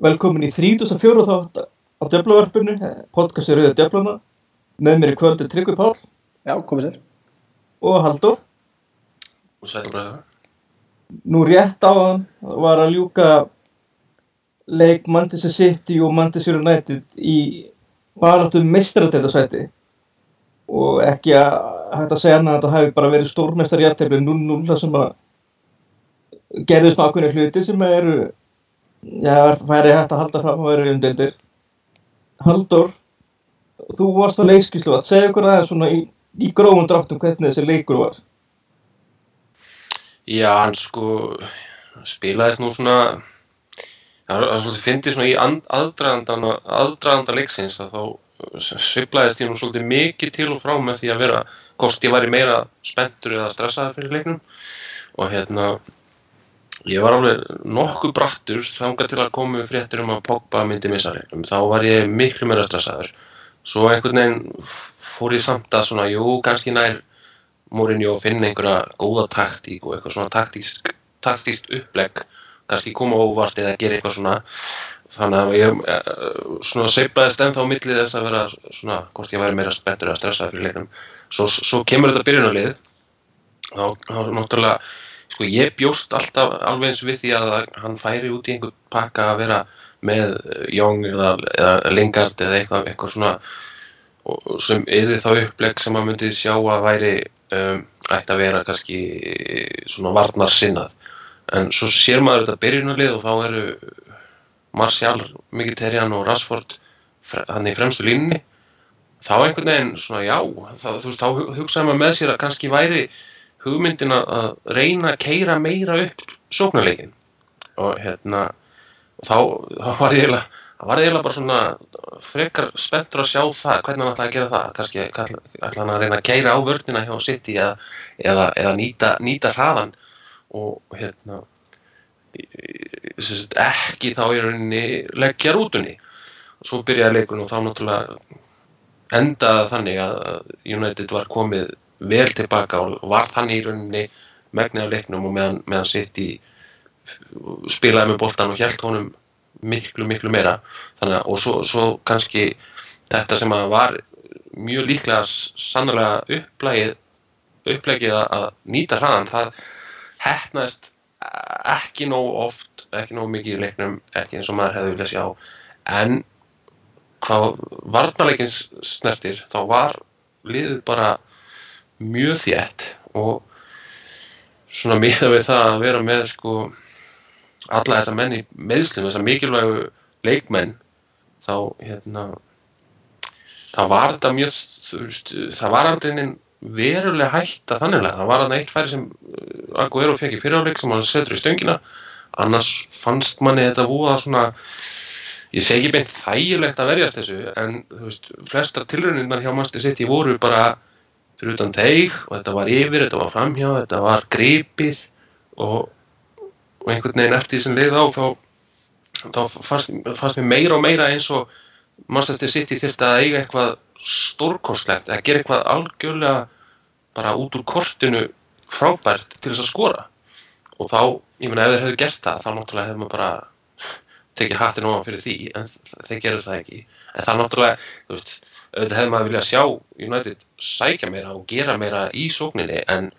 Velkomin í 34. þátt á Döflavarpinu, podcastið Rauða Döflana. Með mér í kvöldu Tryggvi Pál Já, komið sér. og Haldur. og sælubræður Nú rétt á hann var að ljúka leik Manchester City og Manchester United í baráttu mestradætasæti og ekki að hægt að segja annað að þetta hafi bara verið stórmestar jættefli 0-0 þar sem að gerðist ákveðni hluti sem eru já, væri hægt að halda fram að vera umdeldir Haldur þú varst á leikskíslu segja okkur aðeins svona í, í grófum dráttum hvernig þessi leikur var? Já, hann sko spilaðist nú svona það svolítið fyndið svona í aðdraganda leiksins að þá sviflaðist ég nú svolítið mikið til og frá með því að vera hvort ég væri meira spenntur eða stressaður fyrir leiknum. Og hérna ég var alveg nokkuð brattur þangað til að komu fréttur um að Pogba myndi missa leiknum. Þá var ég miklu meira stressaður. Svo einhvern veginn fór ég samt að svona, jú, kannski nær Mourinho að finna einhverja góða taktík og eitthvað svona taktíst, taktíst upplegg. Kannski koma óvart eða gera eitthvað svona. Þannig að ég eh, svona seipaðist ennþá á milli þess að vera svona, hvort ég væri meira spenntur eða stressaður fyrir leiknum. Svo, svo kemur þetta byrjunarlið. Þá, þá náttúrulega sko ég bjóst alltaf alveg eins við því að hann færi út í einhver pakka að vera með Young eða, eða Lingard eða eitthvað, eitthvað svona sem yfir þá upplegg sem maður myndi sjá að væri um, ætti að vera kannski svona varnar sinnað en svo sér maður þetta byrjunarlið og þá eru Martial, Mkhitaryan og Rashford þannig fremstu línni þá einhvern veginn svona já það, þú veist, þá hugsaði maður með sér að kannski væri hugmyndin að- reyna að keira meira upp sóknarleikin og hérna og þá, þá var ég eiginlega það var eiginlega bara svona frekar spenntur að sjá það, hvernig hann ætlaði að gera það. Kannski ætla ætla hann að reyna að keira á vörnina hjá City eða, eða, eða nýta, nýta hraðan og hérna ekki þá í rauninni leggja rútunni. Og svo byrjaði leikun og þá náttúrulega endaði þannig að United var komið vel tilbaka og var þannig í rauninni megnið af leiknum og meðan, meðan City spilaði með boltan og hjælt honum miklu, miklu meira. Þannig og svo, svo kannski þetta sem að var mjög líklega s- sannarlega upplægið upplægið að- nýta hraðan það hefnaðist ekki nóg oft, ekki nóg mikið í leiknum ekki eins og maður hefði viljað sjá. En hvað varnarleikin snertir þá var liðið bara mjög þétt og svona miða við það að vera með sko alla þessa menn í meðslum, þessa mikilvægu leikmenn þá hérna þá var þetta mjög það var aldrei neinn verulega hætta þanniglega, það var þarna eitt færi sem uh, Aguero fekk í fyriráleik sem hann setur í stöngina. Annars fannst manni þetta búa svona ég segi beint þægilegt að verjast þessu en þú veist, flestar tilrauninnar hjá Manchester City voru bara fyrir utan teig og þetta var yfir, þetta var framhjá, þetta var gripið og, og einhvern veginn eftir því sem leið á þá, þá fannst, fannst mér meira og meira eins og Manchester City þurfti að eiga eitthvað stórkostlegt, að gera eitthvað algjörlega bara út úr kortinu frábært til þess að skora. Og þá, ég meina ef þeir hefðu gert það þá náttúrulega hefðu maður bara tekið hattin ofan fyrir því en þeir gerðu það ekki. En það náttúrulega, þú veist auðvitað hefði maður viljað sjá United sækja meira og gera meira í sókninni en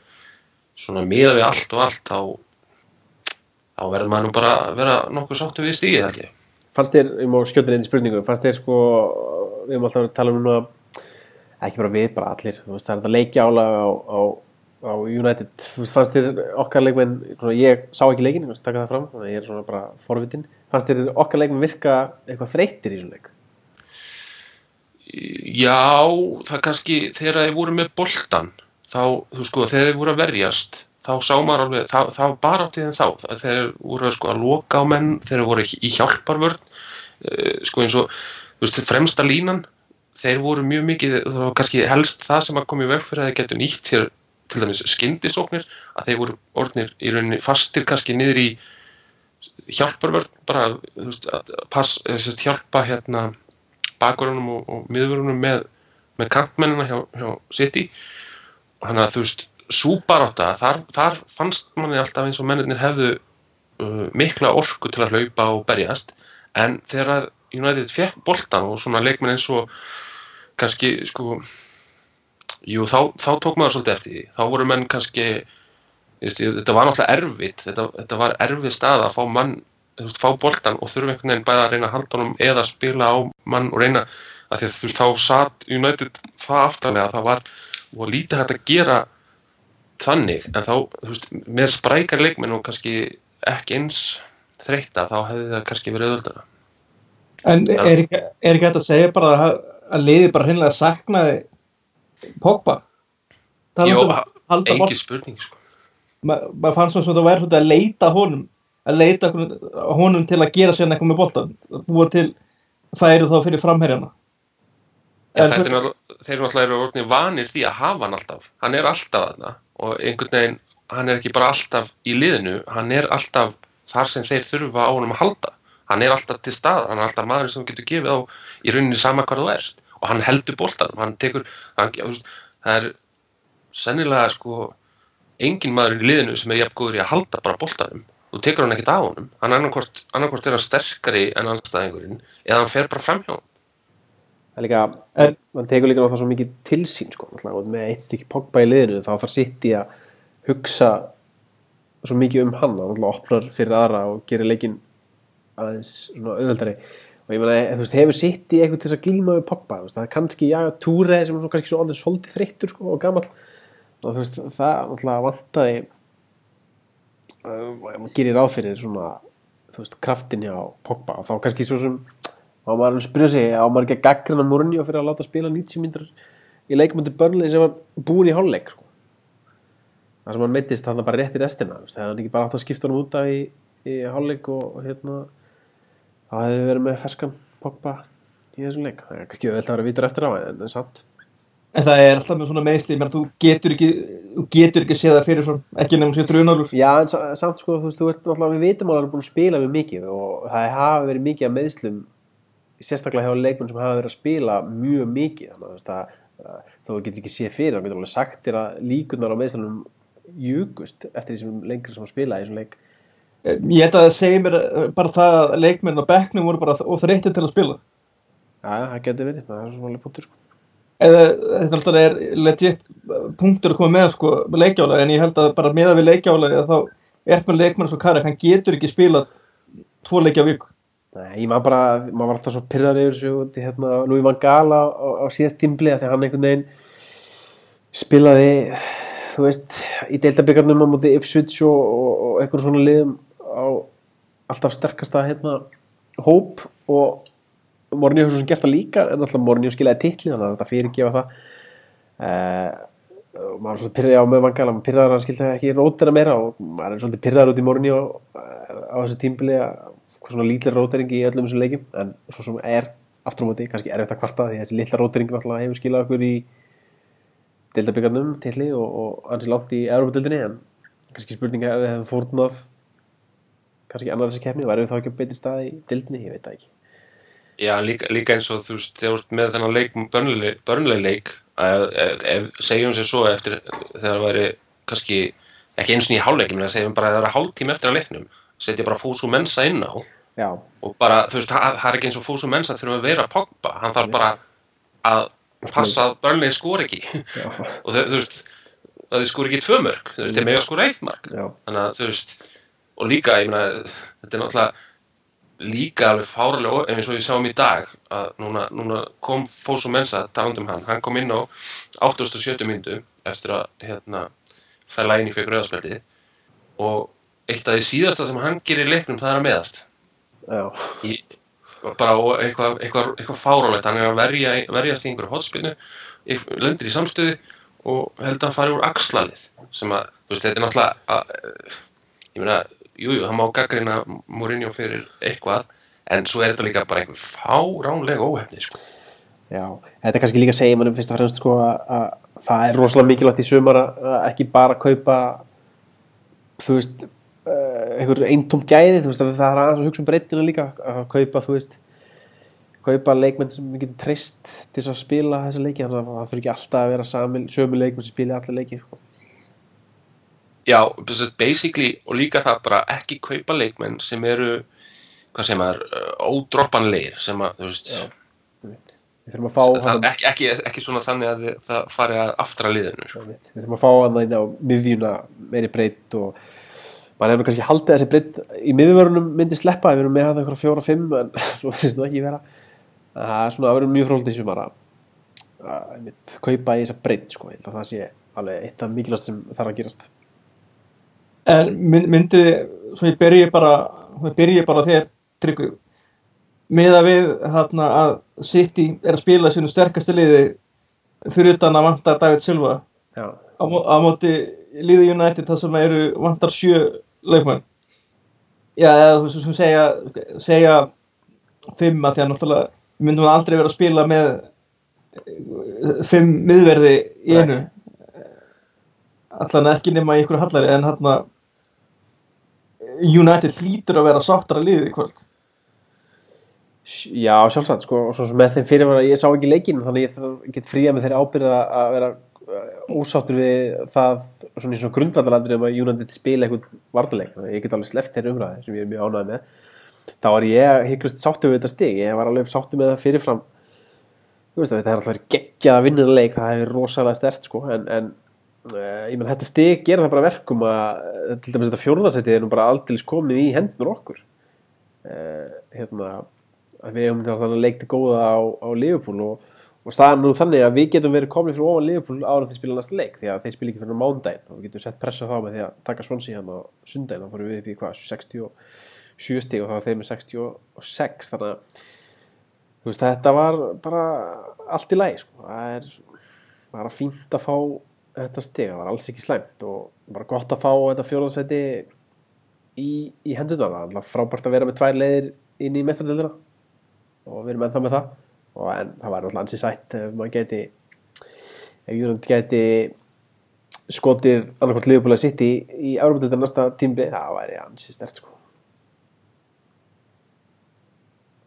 svona miða við allt og allt þá þá verður maður nú bara vera nokkuð sáttu við stíðið ekki Fannst þér, ég má skjóta inn í spurningu, fannst þér sko, við erum alltaf að tala um núna, ekki bara við, bara allir, veist, það er þetta leikja álag á, á, á United, fannst þér okkar leikmenn, ég sá ekki leikin, ég taka það fram, ég er svona bara forvitin, fannst þér okkar leikmenn virka eitthvað þreyttir í svona leik? Já, það kannski þegar þeir voru með boltan þá, þú sko, þegar þeir voru að verjast þá sá maður alveg, það, það var bara áttið en þá, þeir voru sko að loka á menn, þeir voru í hjálparvörn uh, sko eins og þú veist, fremsta línan. Þeir voru mjög mikið, það var kannski helst það sem að koma í veg fyrir að þeir getur nýtt sér til dæmis skyndisóknir að þeir voru orðnir í rauninni fastir kannski niður í hjálparvörn bara, þú veist, að pass, sérst hjálpa hérna bakverðunum og, og miðverðunum með, með kantmennina hjá, hjá City. Þannig að þú veist súbarátta, þar, þar fannst manni alltaf eins og mennirnir hefðu uh, mikla orku til að hlaupa og berjast. En þegar United fekk boltan og svona leikmenn eins og kannski sko jú þá, þá tók maður svolítið eftir því. Þá voru menn kannski þetta var náttúrulega erfitt. Þetta, þetta var erfið stað að fá mann veist, fá boltan og þurfa einhvern veginn bæða að reyna að halda honum eða spila á mann og reyna að því að þú veist þá satt United það aftalega það var og lítið hægt að gera þannig. En þá þú veist með sprækar leikmenn og kannski ekki eins þreytta þá hefði það kannski verið öðuldana En er ekki, er ekki hægt að segja bara að, að liði bara hinnlega saknaði Jó, um engin bolt- spurning sko. ma- maður fannst svona sem það væri svolítið að leita honum að leita honum til að gera sérna eitthvað með boltan að búa til færi þá fyrir framherjana En En þetta þú- er þeir eru náttúrulega orðinni vanir því að hafa hann alltaf. Hann er alltaf þarna og einhvern veginn, hann er ekki bara alltaf í liðinu, hann er alltaf þar sem þeir þurfa á honum að halda. Hann er alltaf til staðar, hann er alltaf maður sem getur gefið á í rauninni sama hvað þú ert. Og hann heldur boltanum, hann tekur, hann, það er sennilega sko engin maður í liðinu sem er jafn góður í að halda bara boltanum. Þú tekur hann ekkert á honum. Hann annarkvort, annarkvort er hann sterkari en anstæðingurinn eða hann fer bara fram hjá honum. það er líka, En- mann tekur líka náttúrulega svo mikið til sín sko, og með eitt stykki Pogba í liðinu þá þarf sitt í að hugsa svo mikið um hann, hann opnar fyrir aðra og gerir leikin aðeins auðveldari. Og ég meina, þú veist, hefur sitt í eitthvað til þess að glíma við Pogba, þú veist, það er kannski já, Túre sem er svo kannski svo orðin svolítið þreyttur sko, og gamall, og þú veist, það náttúrulega vantaði maður gerir ráð fyrir svona, þú veist, kraftin hjá Pogba og þá kannski svo sem og maður er að spyrja sig, á maður ekki að gaggrina Mourinho fyrir að láta spila 90 mínútur í leikmyndu börnlega sem var búin í hálfleik sko. það sem hann meittist þannig bara rétt í restina þegar hann ekki bara átt að skipta hann út af í, í hálfleik og, og hérna þá hefði verið með ferskan Pogba í þessum leik það er kannski auðvitað að vera vitur eftir á en, en samt en það er alltaf með svona meðsli menn, þú getur ekki, þú getur ekki séð það fyrir frá ekki nefnum sér drunálur Já, en sa- samt sko, þú veist, þú ert náttúrulega við vitum að hann er búin að spila mjög mikið og það hafa verið mikið af meðslum sérstaklega hjá leikmenn sem hafa verið að spila mjög mikið. Þannig að þú að að þú getur ekki séð fyrir þá getur alveg sagt þér að líkunar á meðslunum júkust eftir því sem lengri sem að spila í þessum leik. Ég held að segir mér eh, bara það að leikmenn á bekknum voru bara of þreyttir til að spila. Já, það getur verið, það er svona punktur sko. Eða þetta alltaf er legit punktur að koma með sko leikjála en ég held að bara meða við leikjála þá er með leikmenn svo Karak, hann getur ekki spila tvo leikja á viku. Nei, ég maður bara, maður var alltaf svo pyrrar yfir þessu hérna Louis van Gaal á, á, á síðast tímbli þegar hann einhvern veginn spilaði, þú veist, í deildabyggarnum á móti Ipswich og, og, og einhvern svona liðum á alltaf sterkasta hérna hóp og Mourinho hefur svo sem gert það líka en alltaf Mourinho skilaði titli þannig að þetta fyrirgefa það. Uh, og maður er svolítið pyrraði á með Van Gaal maður pyrraður að hann skildi ekki rótera meira og maður er svolítið pyrraður út í Mourinho eh, á þessu tímbili að hvað svona lítið rótering í öllum þessum leikjum en svo sem er aftur á móti kannski erfitt að kvarta því að þessi lilla rótering náttúrulega hefur skilað okkur í deildabyggarnum tilli og, og ansi langt í Európa-deildinni en kannski spurninga ef við hefum fórnað kannski annar þessi keppni væri við þá ekki á betri stað í deildinni, ég veit það ekki Já, líka, líka eins og þú veist, þegar þú ert með þennan leik, börnleg leik, ef, ef, ef, segjum sér svo eftir þegar það væri kannski, ekki eins og í hálfleikim, en segjum bara að það er hálftíma eftir að leiknum, setja bara fósu mensa inn á Já, og bara, þú veist, það það er ekki eins og fósu mensa þurfum að vera Pogba, hann þarf bara að passa að börnleg skor ekki. Og þau, þú veist, að þau skor ekki tvö mörg, þú veist, þeir mega skor eitt já, þannig að þú veist og líka, ég meina, þetta er náttúrulega líka alveg fáralega eins og við sáum í dag að núna, núna kom Fósu Mensa talandum hann, hann kom inn á 87. myndu eftir að hérna fæla inn í fyrir rauðaspeldi og eitt af því síðasta sem hann gerir leiknum það er að meðast. Í, bara eitthvað, eitthvað, eitthvað fárálegt hann er að verja, verjast í einhverju hotspinnu lendir í samstöðu og held að hann fari úr axlalið. Sem að, þú veist, þetta er náttúrulega að, ég meina, jú, jú, hann má gaggrina Mourinho fyrir eitthvað en svo er þetta líka bara einhver fáránlega óhefni, sko. já Þetta er kannski líka að segja mannum fyrst og fremst sko að, að það er rosalega mikilvægt í sumar að ekki bara kaupa þú veist uh, einhver eintóm gæði, þú veist að það er aðeins að hugsa um breytina líka að kaupa, þú veist kaupa leikmenn sem við getum treyst til að spila þessa leiki þannig að það fyrir ekki alltaf að vera sömu leikmenn sem spila allir leiki sko. Já, að basically og líka það bara ekki kaupa leikmenn sem eru hvað segir maður, uh, ódroppanlegir sem að, þú veist við þurfum að fá það, hann, ekki, ekki, ekki svona þannig að það fari að aftra liðinu sko. við þurfum að fá hann inn á miðjuna meiri breytt og maður hefur kannski haldið að þessi breytt í miðjumörunum myndi sleppa, við erum með hann einhverja fjóra fimm en svo finnst nú ekki vera. Það er svona að vera mjög fróldið sem að einmitt, kaupa í þessa breytt sko, að það sé alveg eitt af mikilvægt sem þarf að gerast En mynd- myndi, svo ég byrji bara, bara á þér, Tryggvi, með að við hérna að City er að spila sínu sterkastu liði fyrir utan að vantar David Silva Já, á, á móti liði United þar sem eru vantar sjö leikmenn. Já, eða þú veist sem segja, segja fimm að því að náttúrulega við myndum aldrei vera að spila með fimm miðverði í Nei. Allan ekki nema í ykkur hallari en hérna United hlýtur að vera sáttara liðið í kvöld. Já, sjálfsagt, sko, og svo sem með þeim fyrir var að ég sá ekki leikinn, þannig ég get fríða með þeirri ábyrða að vera uh, ósáttur við það svona í svona grundvallalandri um að United spila eitthvað varnarleik, ég get alveg sleppt þeirri umræði sem ég er mjög ánægð með. Þá var ég hygglust sáttur við þetta stig ég var alveg sáttur með það fyrirfram. Þú veist að þetta er alltaf verið geggjað að vinna leik, það hefur rosalega stert sko, en, en ég menn þetta stig gerir það bara verkum að uh, til dæmis þetta fjórðarsetti er nú bara aldrei komið í hendunar okkur. Uh, hérna að við hefum þannig að leikti góða á, á Liverpool og, og staðan nú þannig að við getum verið komin fyrir ofan Liverpool ára þeir spila næsta leik því að þeir spila ekki fyrir mándaginn og við getum sett pressa þá með því að taka Swansea hann á sundaginn þá fórum við upp í hvað 67 stig og þá var þeir með 66 þannig að veist, þetta var bara allt í lagi sko. það er bara fínt að fá þetta það var alls ekki slæmt og bara gott að fá þetta fjóðarsæti í, í hendunar það er frábært að vera með tvær leiðir inn í mestradildina og við erum ennþá með það og en það var náttúrulega ansið sætt ef maður geti ef Júland geti skotir annarkvæmt liðbúlega sitt í, í Európa-dildina næsta tímbi, það væri ansið stert sko.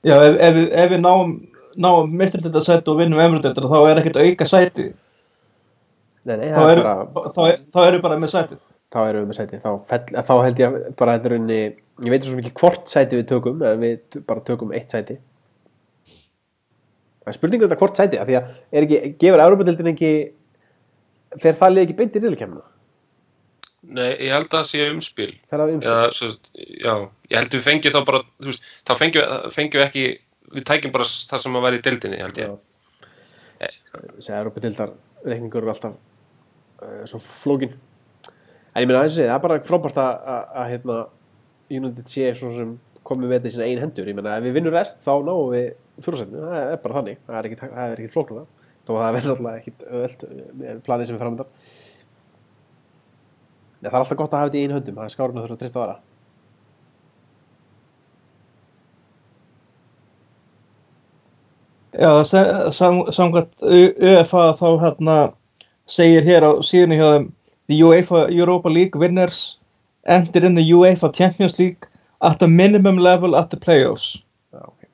Já, ef, ef, ef við náum, náum mistrildelda sæti og vinnum emruldelda þá er ekkert auka sæti. Nei, nei, Þá er eru bara þá, er, þá eru bara með sætið. þá erum við með sæti þá, fell, þá held ég að bara þetta er unni ég veit svo mikið hvort sæti við tökum en við bara tökum eitt sæti. Það er spurningur þetta hvort sæti af því að er ekki, gefur Európa-dildin ekki fer það lið ekki beint í riðlkemna Nei, ég held að það sé umspil. Það umspil? Já, svo, já, ég held við fengjum þá bara þú veist, þá fengjum, fengjum við ekki við tækjum bara það sem að væri í deildinni held ég. Þessi Európa-dildar reikningur eru alltaf uh, svo flókin. En ég meina að það er bara frábært að, hérna, United sé svo sem komið með þetta í sína ein hendur. Ég meina ef við vinnum rest þá náum við fjórsætinu, það er bara þannig. Það er ekkit, það er ekkit flóknuna þó að það verður alltaf öðvöld með planið sem er framöndan ja, það er alltaf gott að hafa þetta í einu höndum. Það er skárun að þurfa að trista aðra. Já, sa- sam- samkvæmt U- UEFA þá hérna segir hér á síðunni hjá þeim The UEFA Europa League winners enter in the UEFA Champions League at a minimum level at the playoffs. Okay.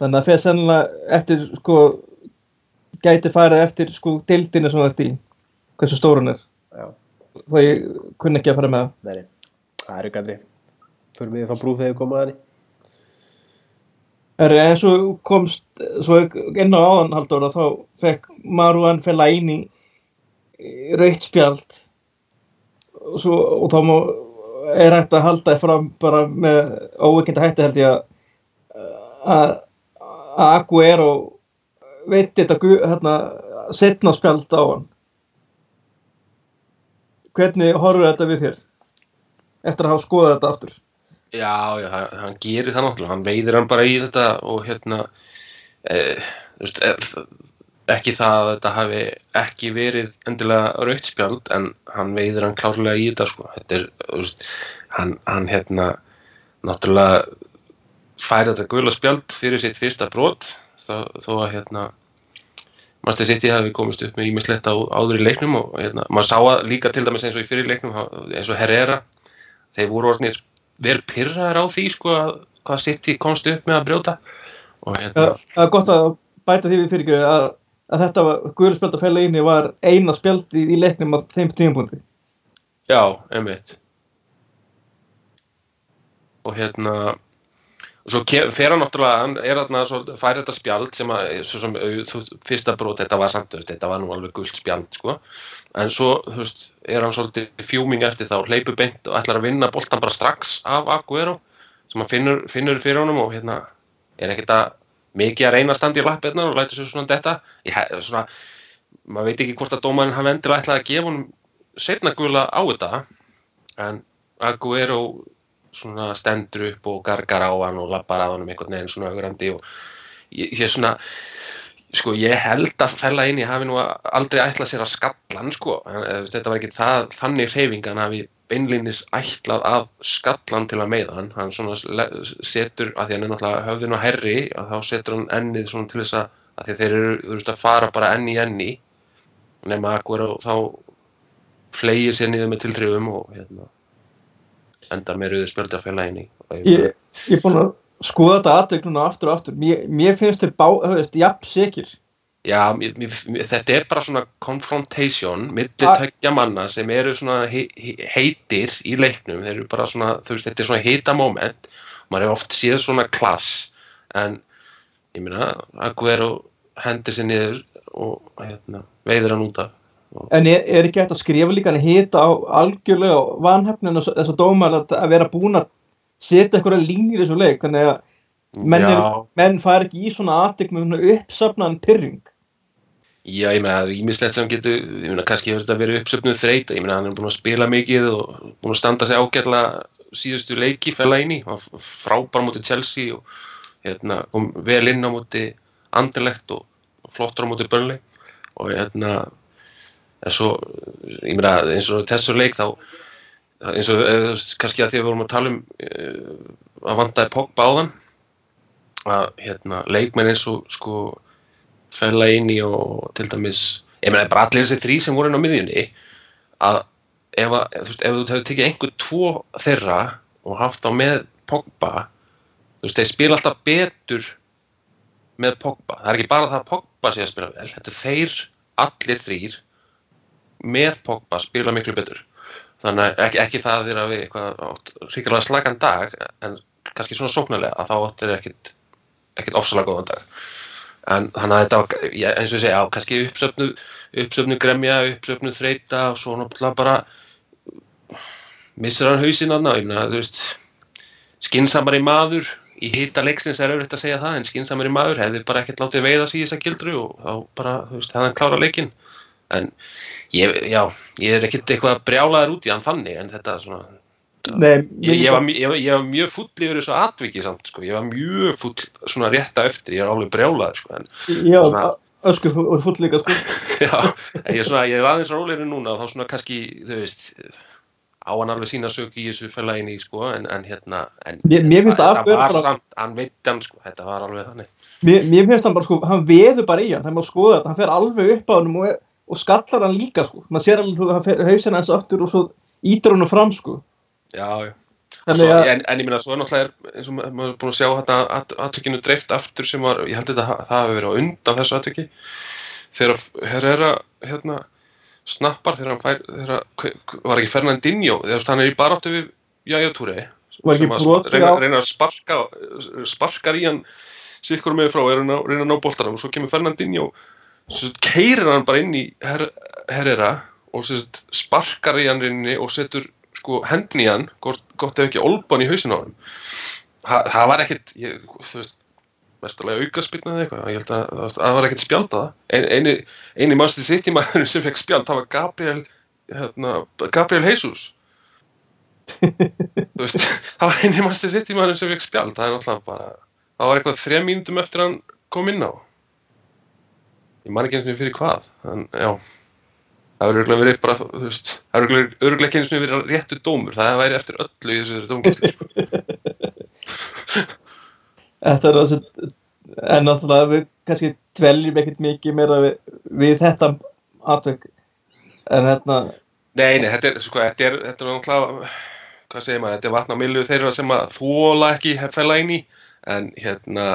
Þannig að fer sennilega eftir sko gæti farið eftir sko deildinu sem það ert í hversu stórun er. Já, Þá ég kunni ekki að fara með það. nei, það eru gætri fyrir mig þá brúð þegar við henni Er, en svo komst svo inn á áðan haldur þá fekk Maruan Fellaini rautt spjald. Og, svo, og þá má, er hægt að halda fram bara með óvikind hætti held ég að að að Aguero veit þetta hérna, setna spjald á hann. Hvernig horfur þetta við þér eftir að hafa skoðað þetta aftur Já, já, hann, gerir það náttúrulega, hann veiðir hann bara í þetta og hérna e, veist, e, ekki það að þetta hafi ekki verið endilega rautt spjald en hann veiðir hann klárlega í þetta sko, þetta er, veist, hann, hann hérna náttúrulega færi þetta gula spjald fyrir sitt fyrsta brot þó að hérna Master City hafi komist upp með ímislegt á áður í leiknum og hérna, maður sá að líka til dæmis eins og í fyrir leiknum eins og Herrera, þeir voru orðnir vel pyrraðar á því sko að hvað City komst upp með að brjóta. Og hérna, Það er gott að bæta því við fyrir að, að þetta var, Guðlu spjald að fæla inni var eina spjald í, í leiknum á þeim tímapunkti. já, einmitt. Og hérna og svo fer hann náttúrulega, hann er þarna svo, fær þetta spjald sem að, svo sem, fyrsta brot, þetta var samt, þetta var nú alveg gult spjald, sko, en svo, þú veist, er hann svolítið fjúming eftir þá, hleypur beint og ætlar að vinna boltan bara strax af Aguero, sem hann finnur, finnur fyrir honum og hérna, er ekkert að mikið að reyna að standa í lappirnar og lætur sér svona þetta, ég, svona, maður veit ekki hvort að dómarinn hafi endilega ætlað að gefa honum setna gula á þetta, en Aguero svona stendur upp og gargar á hann og lappar að honum einhvern veginn svona augrandi og ég, ég svona sko ég held að fella inn í hafi nú aldrei ætlað sér að skalla hann sko. Veist, þetta var ekki það, þannig hreyfing hann hafi beinlínis ætlað að skalla hann til að meiða hann. Hann svona setur, að því hann er náttúrulega höfðin og herri, að þá setur hann ennið svona til þess að, að þeir eru þú veist að fara bara enn í enni nema akkur og þá flegir sér niður með tilþrifum og hérna endar með rauðu spjöldi að fella inn í. Ég er búin að skoða þetta aðtök núna aftur og aftur. Mér, mér finnst þeir bá, þú veist, jafn sikir. Já, mér, mér, þetta er bara svona confrontation milli A- tökja manna sem eru svona he, he, heitir í leiknum, þeir eru bara svona, þú veist, þetta er svona heita moment, maður hefur oft séð svona klass, en ég meina, Aguero hendir sér niður og hérna, veiður hann út af. En er, er ekki hægt að skrifa líka hann hita á algjörlega vanhefnin þess að dómar að, að vera búin að setja eitthvað línir í þessu leik þannig að menn, er, menn fær ekki í svona aðtök með svona uppsafnaðan pyrring já, ég meina, það er ímislegt sem getur, ég meina, kannski hefur þetta verið uppsöfnuð þreyt, ég meina, hann er búin að spila mikið og búin að standa sig ágætlega síðustu leiki fella inn í, frábær móti Chelsea og hérna, kom vel inn á móti Anderlecht og flottur á móti Burnley og hérna, en svo, ég meina, eins og þessu leik þá, eins og eh, þú veist, kannski að því að við vorum að tala um uh, að vandaði Pogba á þann að hérna, leikmenn eins og sko fella inn í og til dæmis ég meina bara allir þessi þrý sem voru inn á miðjunni að ef, að, þú veist, ef þú hefur tekið einhver tvo þeirra og haft á með Pogba þú veist, þeir spila alltaf betur með Pogba. Það er ekki bara það að Pogba sé að spila vel þetta er þeir, allir þrýr með Pogba spila miklu betur þannig ekki, ekki það þeirra við eitthvað ríkilega slagan dag en kannski svona sóknarlega að þá áttir ekkit ekkert ofsalega góðan dag. En þannig að þetta var, eins og ég segja, kannski uppsöfnu, uppsöfnu gremja, uppsöfnu þreita og svo náttúrulega bara missir hann hausinn aðna, ég meina, þú veist skinsamari maður í hita leiksins er auðvitað að segja það, en skinsamari maður hefði bara ekkert látið veiða sig í þessa gildru og þá bara, þú veist, hefði hann klára leikinn en ég, já, ég er ekkert eitthvað brjálaður út í hann þannig, en þetta svona Nei, Ég, ég, var, ég, ég var mjög full yfir þessu atviki samt, sko. ég var mjög full svona rétta eftir, ég er alveg brjálaður sko. en Já, öskur og full líka sko. já, ég er svona, ég er aðeins rólegri núna þá svona kannski, þú veist á hann alveg sína sök í þessu fælæginni sko, en, en hérna en, Mér- mér finnst það, að var bara- samt, hann veit hann sko, þetta var alveg þannig mér, mér finnst hann bara sko, hann veður bara í hann, hann má skoða þetta, hann fer alveg upp á hann og, og skallar hann líka sko, maður sér alveg hann fer hausina hans aftur og svo ítur hann fram sko. já, já. Svo, að, en, en ég meina, svo er náttúrulega er, eins og ma- maður er búin að sjá þetta at, aðtökinu dreift aftur sem var, ég held þetta ha- það hafi verið á undan þessu aðtöki þegar Herrera hérna snappar þegar hann fær hve- var ekki Fernandinho þegar hann er í baráttu við Jæja Túri Var ekki sem að brotið reyna, reyna að sparka sparkar í hann sikkur með frá að reyna að ná boltanum. Og svo kemur Fernandinho keirir hann bara inn í her, Herrera og sagt, sparkar í hann reyninni og setur sko hendin í hann gott, gott ef ekki olban í hausin á hann Þa, það var ekkit ég, þú veist mestalega aukaspilna eða eitthvað ég held að það, það var að það. Ein, eini, eini mannstu sitt í maður sem fekk spjald það var Gabriel hérna, Gabriel Jesus. Þú veist það var eini mannstu sitt í maður sem fekk spjald það er náttúrulega bara það var eitthvað þrejum mínútum eftir hann kom inn á ég man ekki eins og fyrir hvað en já það verður örugglega verið bara, þú veist það verður örgulega ekki eins og verið réttu dómur það væri eftir öllu í þessu dómgæslu sko. þetta er þessi, en náttúrulega við kannski dveljum ekkert mikið meira við, við þetta atveg, en hérna, Nei, nei, þetta er, sko, þetta er, þetta er náttúrulega, hvað segir maður, þetta er vatna millu þeirra sem að þóla ekki fæla inn í, en hérna,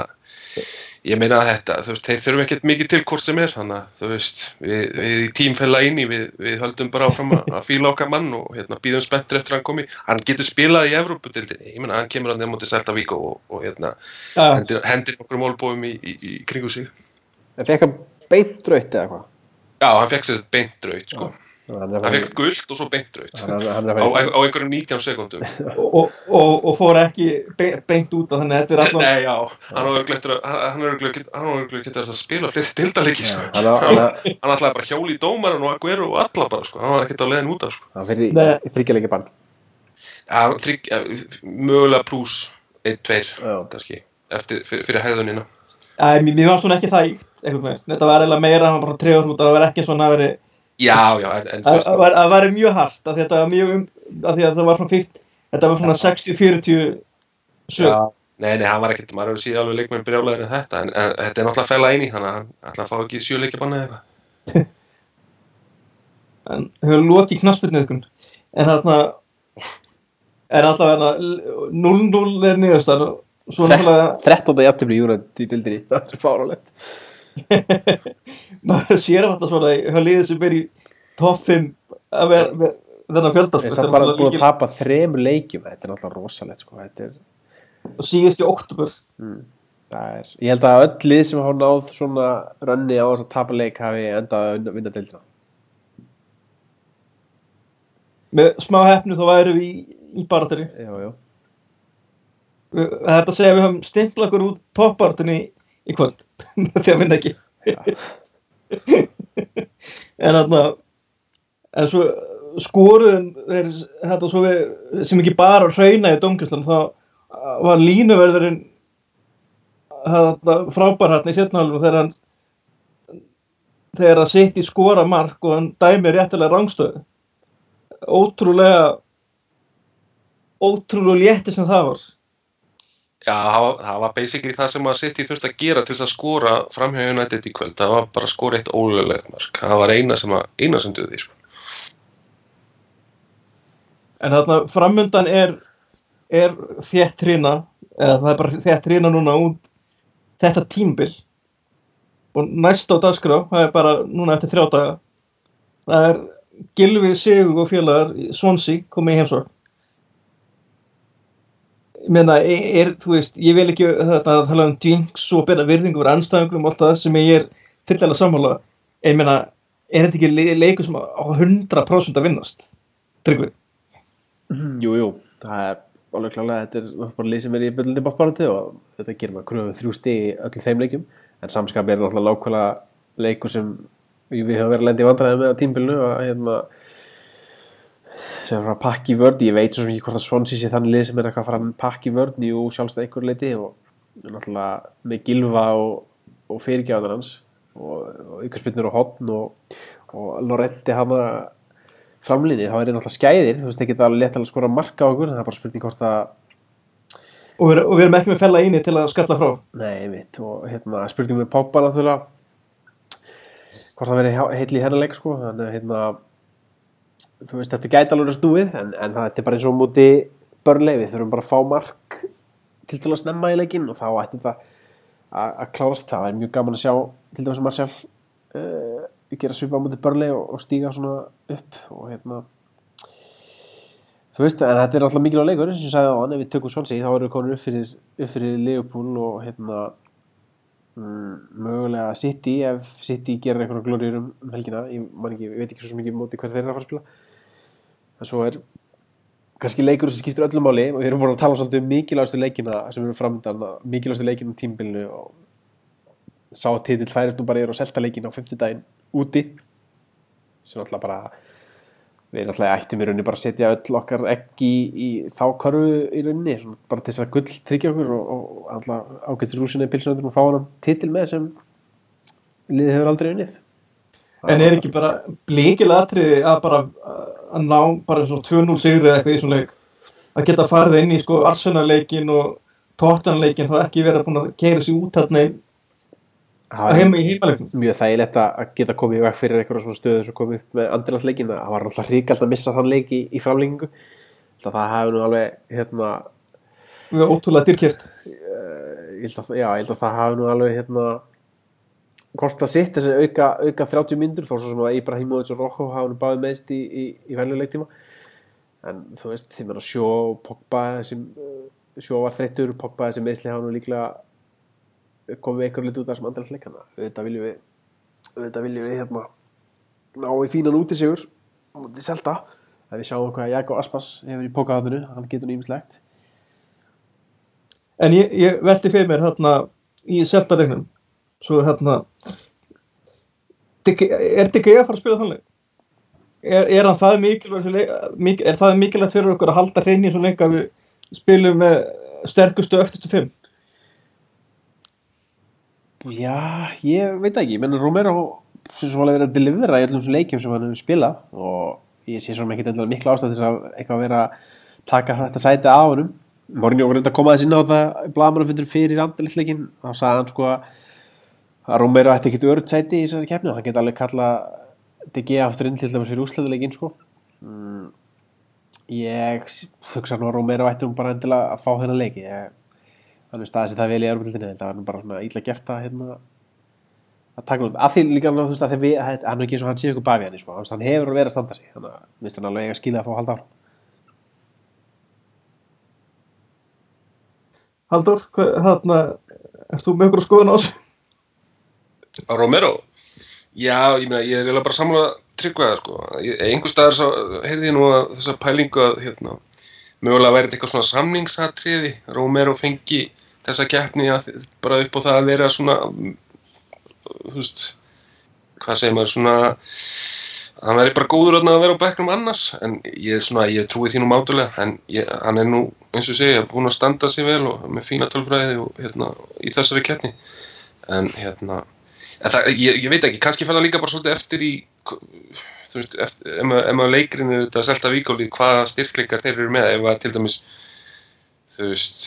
ég meina að þetta, þú veist, þeir þurfum ekkert mikið til hvort sem er, þannig að þú veist við, við í tímfella inni, við, við höldum bara áfram að, fíla okkar mann og hérna, býðum spenntur eftir að hann komi, hann getur spilað í Evrópudildinni, ég meina, hann kemur hann nefnum til Seltavík og, og hérna, Já, hendir, hendir okkur mólbóðum í, í, í kringu sig. En fekk hann beint draut eða hvað? Já, hann fekk sér beint draut, sko. Hann er hann að fekk gult og svo beint draut hann er- hann er á, að á einhverjum 19 sekundum og, og, og fór ekki be- beint út þannig að þetta er alltaf Nei, já, hann er örugglega getur að spila fleiri dildalegi, sko. Hann ætlaði bara að hjóla í dómaran og að guðru og alla bara, sko, hann var ekkert á leiðin út af, sko. Hann fyrir þryggjarleikja bann. Ja, mögulega pluss 1-2 Já. kannski eftir, fyrir, fyrir hegðunina Æ, mér, mér var svona ekki það þetta var eiginlega meira hann bara treyður út að það var ekki svona að veri já, já, en, en þú veist, að var- að væri mjög hart að þetta var mjög um að því að það var svona fyrst þetta var svona 60-40 sög. Nei, nei, hann var ekkert maður hefur síðan alveg leikmenn brjálæður en þetta en, en þetta er náttúrulega að fæla eini þannig að hann ætla að fá ekki sjöleikja banna eða eitthvað. En hefur lokið knaspirniðkun en þarna en alltaf hérna 0-0 er náttúrulega 13. jafntöfli í júrætt í dildinni það er fáralegt maður sér að þetta svona hjá liðið sem er í topp 5 að vera með þennan fjölda Það er bara búin að tapa þremur leikjum. Þetta er náttúrulega rosalegt sko. er, og síðast í oktober það er, ég held að öll lið sem hafa náð svona rönni á þess að tapa leik hafi endað að vinna dildina með smá hefnu þá væru við í, í já. þetta segja við höfum stimplað okkur út toppbaratinni í, kvöld. Því að vinna ekki. En þarna en svo skoruðin er þetta svo við sem ekki bara hrauna í domkjörslan þá var línuverðurinn frábær hann í setnálum þegar hann þegar það sitt í skora mark og hann dæmi réttilega rángstöðu ótrúlega ótrúlega létti sem það var Já, það var, basically það sem að City þurfti að gera til þess að skora framhjá United í kvöld. Það var bara að skora eitt ólulegt mark. Það var eina sem, að, eina sem duði, sko. En þarna framundan er, er þétt trina, eða það er bara þétt trina núna út þetta tímbil og næst á dagskrá, það er bara núna eftir þrjá daga, það er Gilvi Sigur og félagar Swansea komið í heimsókn. Ég meina, er, þú veist, ég vil ekki þetta að tala um jinx og bera virðingu fyrir anstæðingum og allt það sem ég er fyllilega sammála. En ég meina, er þetta ekki le- leikur sem á 100% að vinnast? Tryggvi? jú, jú, það er alveg klálega þetta er bara lið sem er í byllandi bóttbáratu og þetta gerir maður kröfum þrjú stig í öllum þeim leikjum en samskap er náttúrulega lákvæða leikur sem við höfum verið að lenda í vandræði með á tímbilinu að hérna sem er að pakki vörn, ég veit svo ekki hvort að Swansea sé þannig lið sem er að fara að pakki vörn í sjálfstæð einhver leiti og náttúrulega með Gilva og, og fyrirgjáðan hans og, og ykkurspinnur og hotn og, og Lorente hana framlýni, þá er það náttúrulega skæðir þú veist, það geta alveg lett að skora marka á okkur það er bara spurning hvort að Og við, og við erum ekki með fella íni til að skalla frá. Nei, mitt, og hérna spurning með Pogba náttúrulega hvort það verið heitli í þennan leik sko þannig að hérna þú veist, þetta gæti alveg verið snúið en, en það er bara eins og á móti börnlei við þurfum bara að fá mark til til að snemma í leikinn og þá ætti þetta að að klárast. Það er mjög gaman að sjá til dæmis að Marcial uh, gera svipa á móti börnlei og, og stíga svona upp og hérna. Þú veist, en þetta er alltaf mikilvæg leikur eins og ég sagði á hann, ef við tökum Swansea þá erum við komin upp fyrir, fyrir Liverpool og hérna mm, mögulega City ef City gerir einhverja glóriður um, helgina. Ég, ekki, ég veit ekki svo mikið móti hver þeir eru að fara að spila en svo er kannski leikur sem skiptir öllum máli og við erum búin að tala svolítið um mikilvægastu leikina sem eru framöndan, mikilvægastu leikina um tímbilinu og sá titill færir nú bara er á selta leikin á 50 daginn úti sem alltaf bara við náttúrulega ættum í rauninni bara að setja öll okkar ekki í, í þá körfu í rauninni, svona bara til þess að gull tryggja okkur og, og alltaf ágættir rúsinni pilsunöndur og fá hann titil með sem liðið hefur aldrei unnið. En er ekki bara líkilega atriði að bara að ná bara svona 2-0 sigri eða eitthvað í svona leik að geta farið inn í sko Arsenal-leikin og Tottenham-leikin þá ekki vera búin að keira sér út hérna að heima í heimaleiknum. mjög þægilegt að að geta komið í veg fyrir einhverja svona stöðu sem komið upp með andrilandsleikin það var alltaf hrikalt að missa þann leik í, í framlengingu það hafi nú alveg hérna, erum ótrúlega dyrkjæft. ég held að, já, ég held að það hafi nú alveg hérna kosta sitt þessi auka, auka 30 myndur þó sem að Ibrahimovic og Rocco hafa nú báði meðst í, í, í venjuleiktíma en þú veist, því meina sjó Pogba sem sjó var þreyttur, Pogba þessi meðsli hafa nú líklega komið einhver lit út af þessum andræðsleikana auðvitað viljum við auðvitað viljum við hérna ná í fínan út í sigur út í selta að við sjáum hvað Jakob Aspas hefur í pókaðaðinu, hann getur nýmislegt En ég, ég velti fyrir mér hérna í seltaregnum svo hérna er Diggi að fara að spila þannig? Er, er hann það mikilvægt fyrir er það mikilvægt fyrir okkur að halda hrein í svo leik að við spilum með sterkustu öftustu fimm? Já, ég veit ekki, menn Romero sem svo alveg verið að delivera í öllum þessum leikjum sem hann hefur spilað og ég sé svona ekkit endilega mikla ástæð þess að eitthvað að vera að taka þetta sæti af honum Mourinho var reynda að koma þess inn á það blamanum fyrir andalitleikin þá sagði hann sko að Romero ætti ekkit örugt sæti í þessari keppni og hann geti alveg kalla DG aftur inn til dæmis fyrir úsleðuleikin sko. Mm, ég hugsa nú að Romero ætti nú bara endilega að fá þennan leiki þannig staðið sér það vel í Europildinni þetta var nú bara svona illa gert að hérna, að taka út, af því líka þú veist að við, hann er ekki eins og hann sé ykkur bafi hann sko, hann hefur að vera að standa sig. Þannig að minnst hann alveg eiga að fá að halda á Haldur, hérna, erst þú með ykkur að á þessu? Á Romero? Já, ég meina, ég er eiginlega bara samlega tryggvaða, sko. Ég- Einhvers staðar svo heyrði ég nú að þessa pælingu að, hérna, mögulega væri þetta eitthvað svona samningsatriði. Romero fengi þessa keppni að, bara upp á það að vera svona, þú veist, hvað segir maður, svona, að hann væri bara góður að vera á bekknum annars. En ég, svona, ég trúi því nú mátulega, en ég, hann er nú, eins og segja, búinn að standa sig vel og með fína tölfræði og, hérna, í þessari keppni. En, hérna, það, ég, ég veit ekki, kannski fer það líka bara svolítið eftir í, þú veist, eftir, ef ef maður leikrinu þetta selta víkóli, hvaða styrkleikar þeir eru með, ef að til dæmis, þú veist,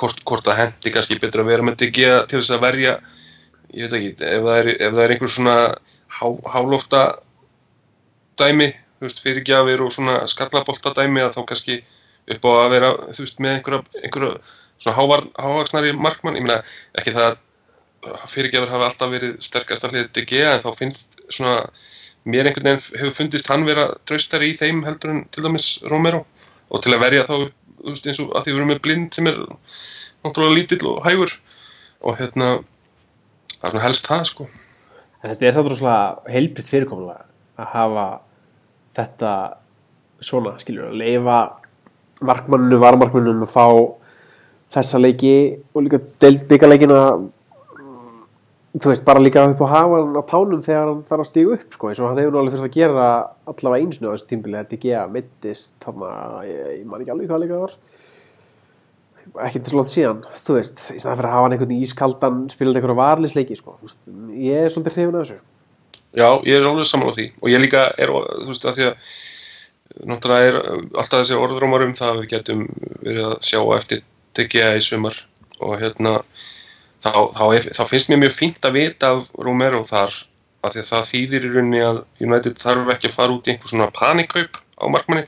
hvort, hvort það hendi kannski betur að vera með DG til þess að verja, ég veit ekki, ef það er, ef það er einhver svona há, hálófta dæmi, þú veist, fyrirgjafir og svona skallabolta dæmi að þá kannski upp á að vera, þú veist, með einhverja, einhverja svona hávaksnari markmann, ég meina, ekki það að fyrirgjafur hafi alltaf verið sterkast af hliðið DG en þá finnst svona mér einhvern veginn hefur fundist hann vera traustari í þeim heldur en til dæmis Romero. Og til að verja þá veist eins og að því við erum með blind sem er náttúrulega lítill og hægur. Og hérna það er svona helst það sko. En þetta er það svona heilbritt fyrirkomulega að hafa þetta svona, skiljur, að leifa markmanninu, varmarkmanninu að fá þessa leiki og líka deildbyggarleikina þú veist, bara líka upp á hafa á tánum þegar hann þarf að stígu upp sko, eins og hann hefur alveg þurft að gera allavega einsinu á þessu tímbili, að mittist þannig að ég, ég man ekki alveg hvað líka það var. Ekki til slótt síðan, þú veist í staðan fyrir að hafa hann einhvern ískaldan spilandi einhverja varlisleiki, sko, veist, ég er svolítið hrifin af þessu. Já, ég er alveg saman á því. Og ég líka er, þú veist, að því að náttúrulega er alltaf þessi orðrómar um það að við getum verið að sjá þá, þá, er, þá finnst mér mjög fínt að vita af Romero þar að það þýðir í rauninni að United þarf ekki að fara út í einhver svona panikkaup á markmanni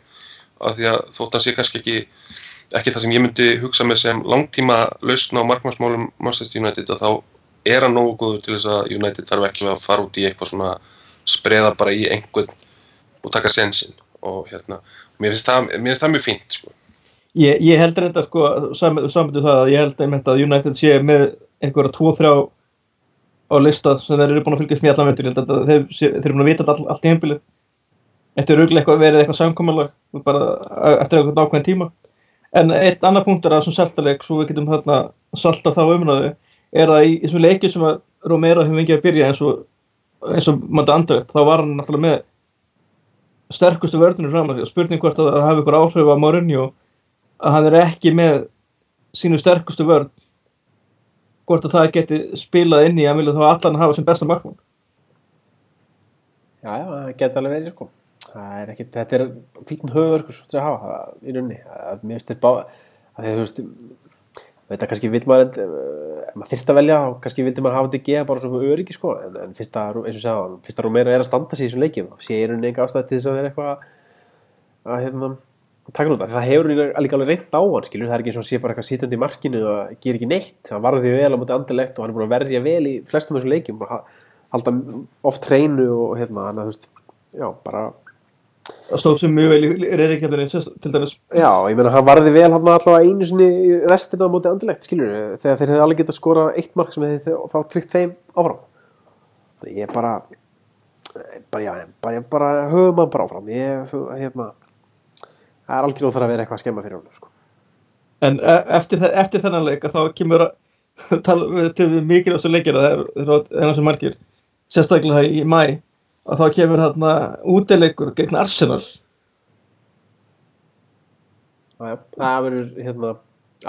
af því að þótt að sé kannski ekki ekki það sem ég myndi hugsa með sem langtíma lausn á markmannsmálum Manchester United að þá er hann nógu góður til þess að United þarf ekki að fara út í eitthvað svona spreða bara í einhvern og taka sensin og hérna, mér finnst það, mér finnst það mjög fínt sko. Ég, ég held reynda sko, samanbyrðu það að ég held einmitt að United sé með einhverja 2-3 á lista sem þeir eru búin að fylgjast með allan veitur, þeir, þeir eru búin að vita all, allt í heimbilið. Þetta er auðvitað eitthvað verið eitthvað samkomalag bara eftir eitthvað ákveðin tíma. En eitt annar punkt er að þessum saltaleg, svo við getum hérna salta þá umræðu, er að í þessum leikið sem að Romero hefur fengið að byrja eins og eins og maður andau, þá var hann náttúrulega með sterkustu vörðunum fram að því og spurning hvort að það hafi ykkur áhrif á Mourinho að hann er ekki með sínu sterkustu vörð hvort að það geti spilað inn í að vilja þá allan hafa sem besta markmann Já, já, það geti alveg verið sko. Það er ekki, þetta er fítn höfverkur til að hafa það í rauninni. Að mér finnst þetta bá, að að þú veist, veit að kannski vil maður, ef maður þyrft að velja, kannski vildi maður hafa þetta geða bara svona öryggi sko, en, en fyrst að, eins og segja, fyrst að Romero er að standa sig í þessum leikjum, sé í rauninni enga ástæði til þess að vera eitthvað að, hérna, að taka núna, það hefur líka alveg reynd á hann skilur, það er ekki eins og sé bara eitthvað sítandi í markinu og ger ekki neitt, hann varði vel á mútið andilegt og hann er búin að verja vel í flestum þessum leikjum og ha- halda oft hreinu og hérna, hann að þú veist já, bara, Það stóð sem mjög vel í reyðikefninni til dæmis. já, ég meina hann varði vel hann allavega einu sinni restina á mútið andilegt, skilur, þegar þeir hefði alveg getað skora eitt mark sem hefði þá tryggt þeim áfram. Þannig ég bara bara, já, bara, bara höfum hann bara áfram ég, hérna það er algjörlega þarf að vera eitthvað að skemma fyrir hann sko. En e- eftir, eftir þennan leik að þá kemur að tala við til mikið á þessu leikir það er enn sem margir sérstaklega í mæ að þá kemur hérna útileikur gegn Arsenal já, það verður hérna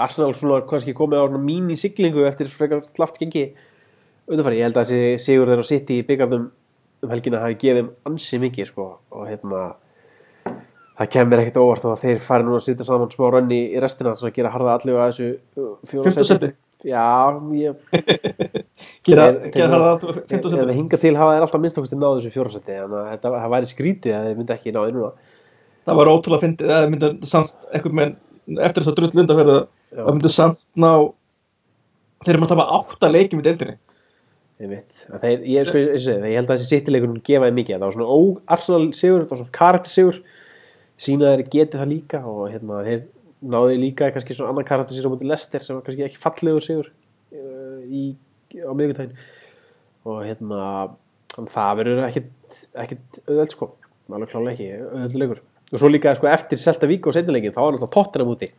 Arsenal svona kannski komið á svona mín í siglingu eftir frekar slaft gengi undanfæri, ég held að þessi sigur þeirra sitt í byggarnum um helgina hafi gefið þeim ansi mikið sko og hérna það kemur ekkert óvart og þeir fari núna að sitja saman smá rönni í restina svona að gera harða allega að þessu uh, seti Já, ég gera, Þeir- gera þeir- það aftur fyrsta eða seti hinga til hafa þeir alltaf minnst okkur náðu þessu fjóra seti þannig að þetta það væri skrítið að þeir myndi ekki náðu núna. Það var ótrúlega fyndið það myndi samt eitthvað með eftir þess að drull undanferða Já. það myndi samt ná þeir eru maður að tapa átta leikjum í deildinni. Að Þeir, ég, sko, ég, held að þessi sittileikunum gefa þeim mikið. Það var svona ó-arsenal sigur, það var svona karakter sigur sína þeir getið það líka og hérna þeir náðu líka kannski svona annan karakter sigur á mútið Lester sem var kannski ekki fallegur sigur uh, í, á miðvikudaginn. Og hérna það verður ekkit auðveld sko, alveg klálega ekki auðveld leikur. Og svo líka sko eftir Selta Vík og setnileikin þá var alltaf tóttina múti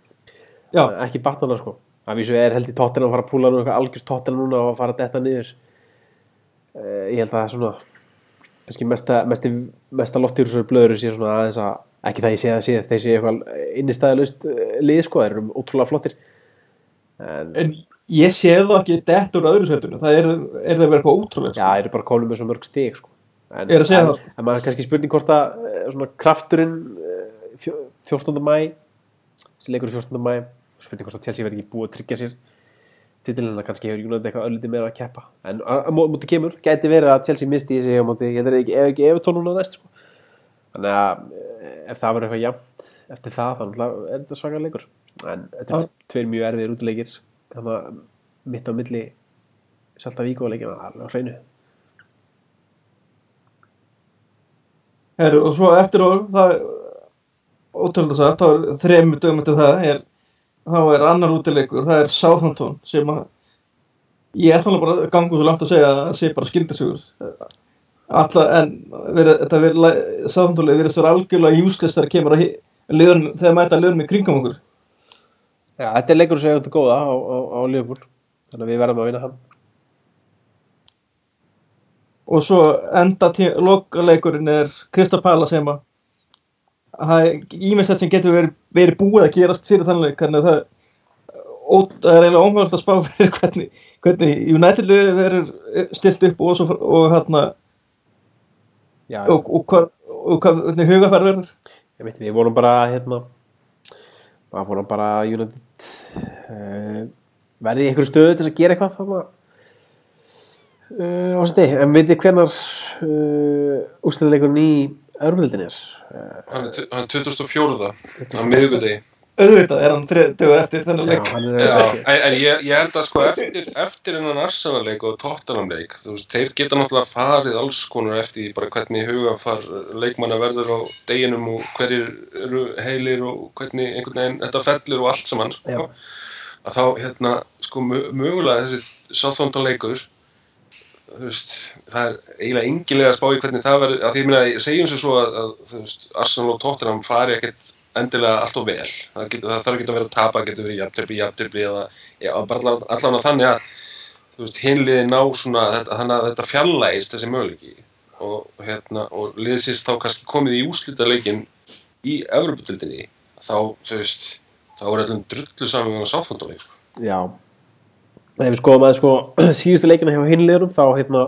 ekki batnana sko. Að vísu er held í tóttina að fara að púla nú eitthvað algjörst tóttina núna og fara að detta niður. Uh, ég held að það er svona kannski mesta, mesta loftir þessar blöður sé svona aðeins að ekki það ég sé að sé þeir sé eitthvað innistæðalust lið sko, þeir eru ótrúlega flottir en en ég sé það ekki dett úr öðru svetunum það er, er það verið eitthvað ótrúlega já, sko. þeir eru bara komin með svo mörg stig sko. en, en, það, en maður kannski spurning hvort að eh, svona krafturinn eh, fjó- 14. mæ þessi leikur er 14. mæ spurning hvort að Chelsea verði ekki búið að tryggja sér titilina kannski hefur United eitthvað ölliti meira að keppa. En að að mó- móti kemur, gæti verið að Chelsea misti í sig á móti, ég er ekki, ekki Evertón núna næst sko. þannig að eh, ef það verður eitthvað jafnt eftir það þá náttúrulega er þetta svaka leikur. En þetta er tveir mjög erfiðir útileikir. Þannig að mitt á milli Salta Vík og leikina alveg á hreinu. Heru, og svo eftir og það er ótrúlega satt, þá er þremur dögum eftir það er, þá er annar útileikur, það er Southampton sem að ég ætla bara að ganga svo langt að segja að það sé bara skildisugur alla en verið, þetta verið Southampton verið svo algjörlega useless þegar kemur að liðunum, þegar mæta liðunum í kringum okkur. Já, þetta er leikur sem er þetta góða á, á, á Liverpool þannig að við verðum að vinna hann og svo enda lokaleikurinn er Krista Pala sem að það er ímestætt sem getur verið, verið búið að gerast fyrir þannig leik þannig að það, ó, það er eiginlega ómögulegt að spá fyrir hvernig, hvernig United verður stilt upp og, svo, og hérna og, og, hvað, og hvað, hugafærð verður. Ég veit, við vorum bara hérna maður vorum bara United uh, verði í einhverju stöðu til að gera eitthvað þannig að uh, en veitir hvenar uh, úrslutaleikurinn í Örmjöldin er Hann er, hann er 2004. á miðvikudegi. auðvitað er hann þrið dögur eftir þennan leik hann er Já, en, en ég, ég held að sko eftir, eftir innan Arsenal-leik og Tottenham-leik, þeir geta náttúrulega farið alls konar eftir því bara hvernig hugafar leikmanna verður á deginum og hverjir eru heilir og hvernig einhvern veginn þetta fellur og allt saman, Já. sko. Að þá, hérna, sko, mö- mögulega þessi Southampton-leikur, þú veist, það er eiginlega engilega að spá í hvernig það verður, að því ég meina, segjum sér svo að, að þú veist, Arsenal og Tottenham fari ekkert endilega allt of vel. Það, getur, það þarf ekki að vera að tapa, getur verið jafntöfli, jafntöfli eða já, bara að þannig að þú veist, hinliði ná svona þetta, þannig að þetta fjallægist þessi möguleiki. Og, hérna, og liðsist þá kannski komið í úslita leikin í Evropatildinni þá, þú veist, þá er öllum drullu saman með sáfandóleik Já Ef við skoðum að sko síðustu leikina hjá hinliðurum þá hérna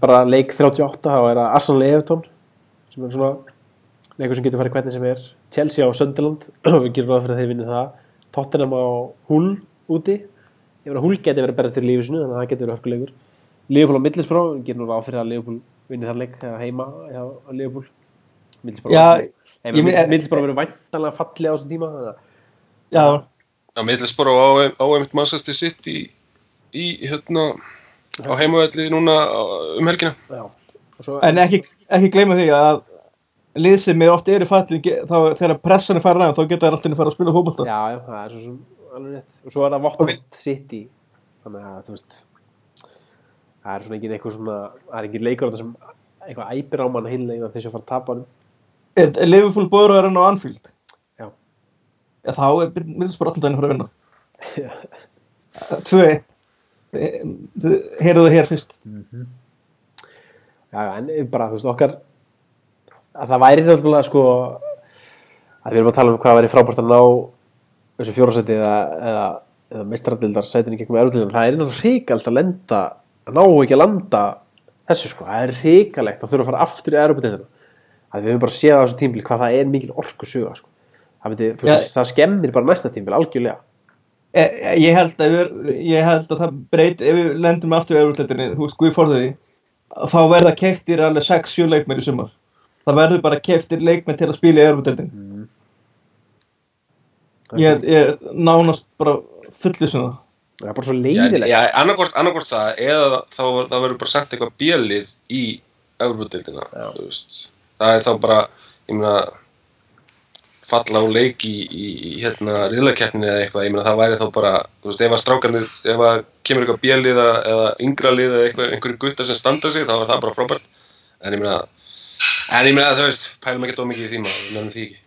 bara leik 38 þá er það Arsenal Everton sem er svona leikur sem getur farið hvernig sem er. Chelsea á Sunderland við gerum ráð fyrir að þeir vinni það. Tottenham á Hull úti. Ég meina Hull geti verið berast til lífi sinu þannig að það getur verið hörkuleikur. Liverpool á Middlesbró við gerum ráð fyrir að Liverpool vinni þar leik þegar heima hjá Liverpool. Middlesbró Já, Middlesbrough verið væntanlega fallið á þessum tíma þannig að- Middlesbrough á, á einmitt Manchester City í, í hérna á heimavelli núna á- um helgina. Já. Og svo, en ekki, ekki gleyma því að lið sem er oft eru fallin ge- þá þegar pressan er farin af þá geta þær alltaf að fara að spila fótbolta. Já, já, það er svo sem alveg rétt. Og svo er það Watford City. Þannig að þú veist það er svona ekki eitthvað svona það er ekki leikur þar sem eitthvað æpir á mann hinlega þess að fara að tapa hann Er, er Liverpool búið að á Anfield. Já, þá er bara allan daginn að fara að vinna. Tvö Heyrðu það hér fyrst. Já, já, en bara, þú veist, okkar að það væri náttúrulega sko að við erum að tala um hvað væri frábært að ná þessu fjórasæti eða, eða, eða mestradildar sætinni gegnum erfildildar, það er náttúrulega ríkald að lenda að ná ekki að landa þessu sko, það er ríkalegt að þurfa að fara aftur í erfildildina að við höfum bara séð á þessu tímbil hvað það er mikil orku suga sko. Það, myndi, Já. það skemmir bara næsta tímbil algjörlega. E, e, Ég held að við, ég held að það breyt ef við lendum aftur í Európa-deildinni, þú veist, Guð fórðu því þá verða keiftir alveg 6-7 leikmenn í sumar. Það verður bara keiftir leikmenn til að spila í Európa-deildinni ég, ég er nánast bara fullu sem það. Það er bara svo leiðilegt annarkvort það eða þá verður bara sent eitthvað bjölið í veist. það er þá bara ég meina falla á leik í, í, hérna riðlakeppni eða eitthvað, ég meina það væri þá bara þú veist, ef að strákarnir, ef að kemur eitthvað bjölið eða yngra lið eða eitthvað, einhverju guttar sem standa sig, þá er það bara frábært. En ég meina en ég meina þú veist, pælum ekki of mikið í því maður, við nefnum því ekki.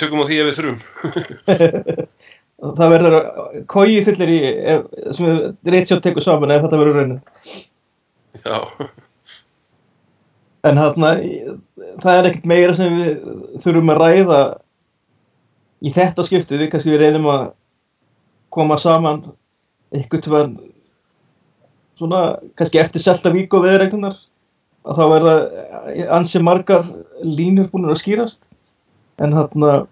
Tökum á því, að- ef við þurfum. Það verður kói fyllir í sem Richard tekur saman ef þetta verður raunin. Já, en þarna það er ekkert meira sem við þurfum að ræða í þetta skipti við kannski við reynum að koma saman tímann svona kannski eftir Selta Vík og viðreglunar að þá verða ansi margar línur búin að skýrast. En þarna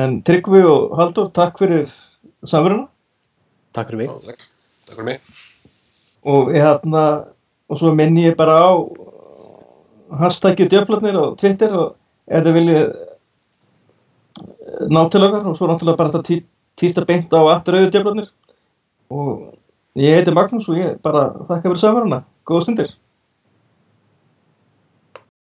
en Tryggvi og Haldur takk fyrir samverðuna takk fyrir mig. Takk, takk fyrir mig. Og ég hérna og svo minni ég bara á hashtagið djöflarnir á Twitter og þið viljið eh, ná til okkar. Og svo náttúrulega bara þetta tí, týsta beint á afturauðu djöflarnir. Og ég heiti Magnús og ég bara þakka fyrir samverðuna góða stundir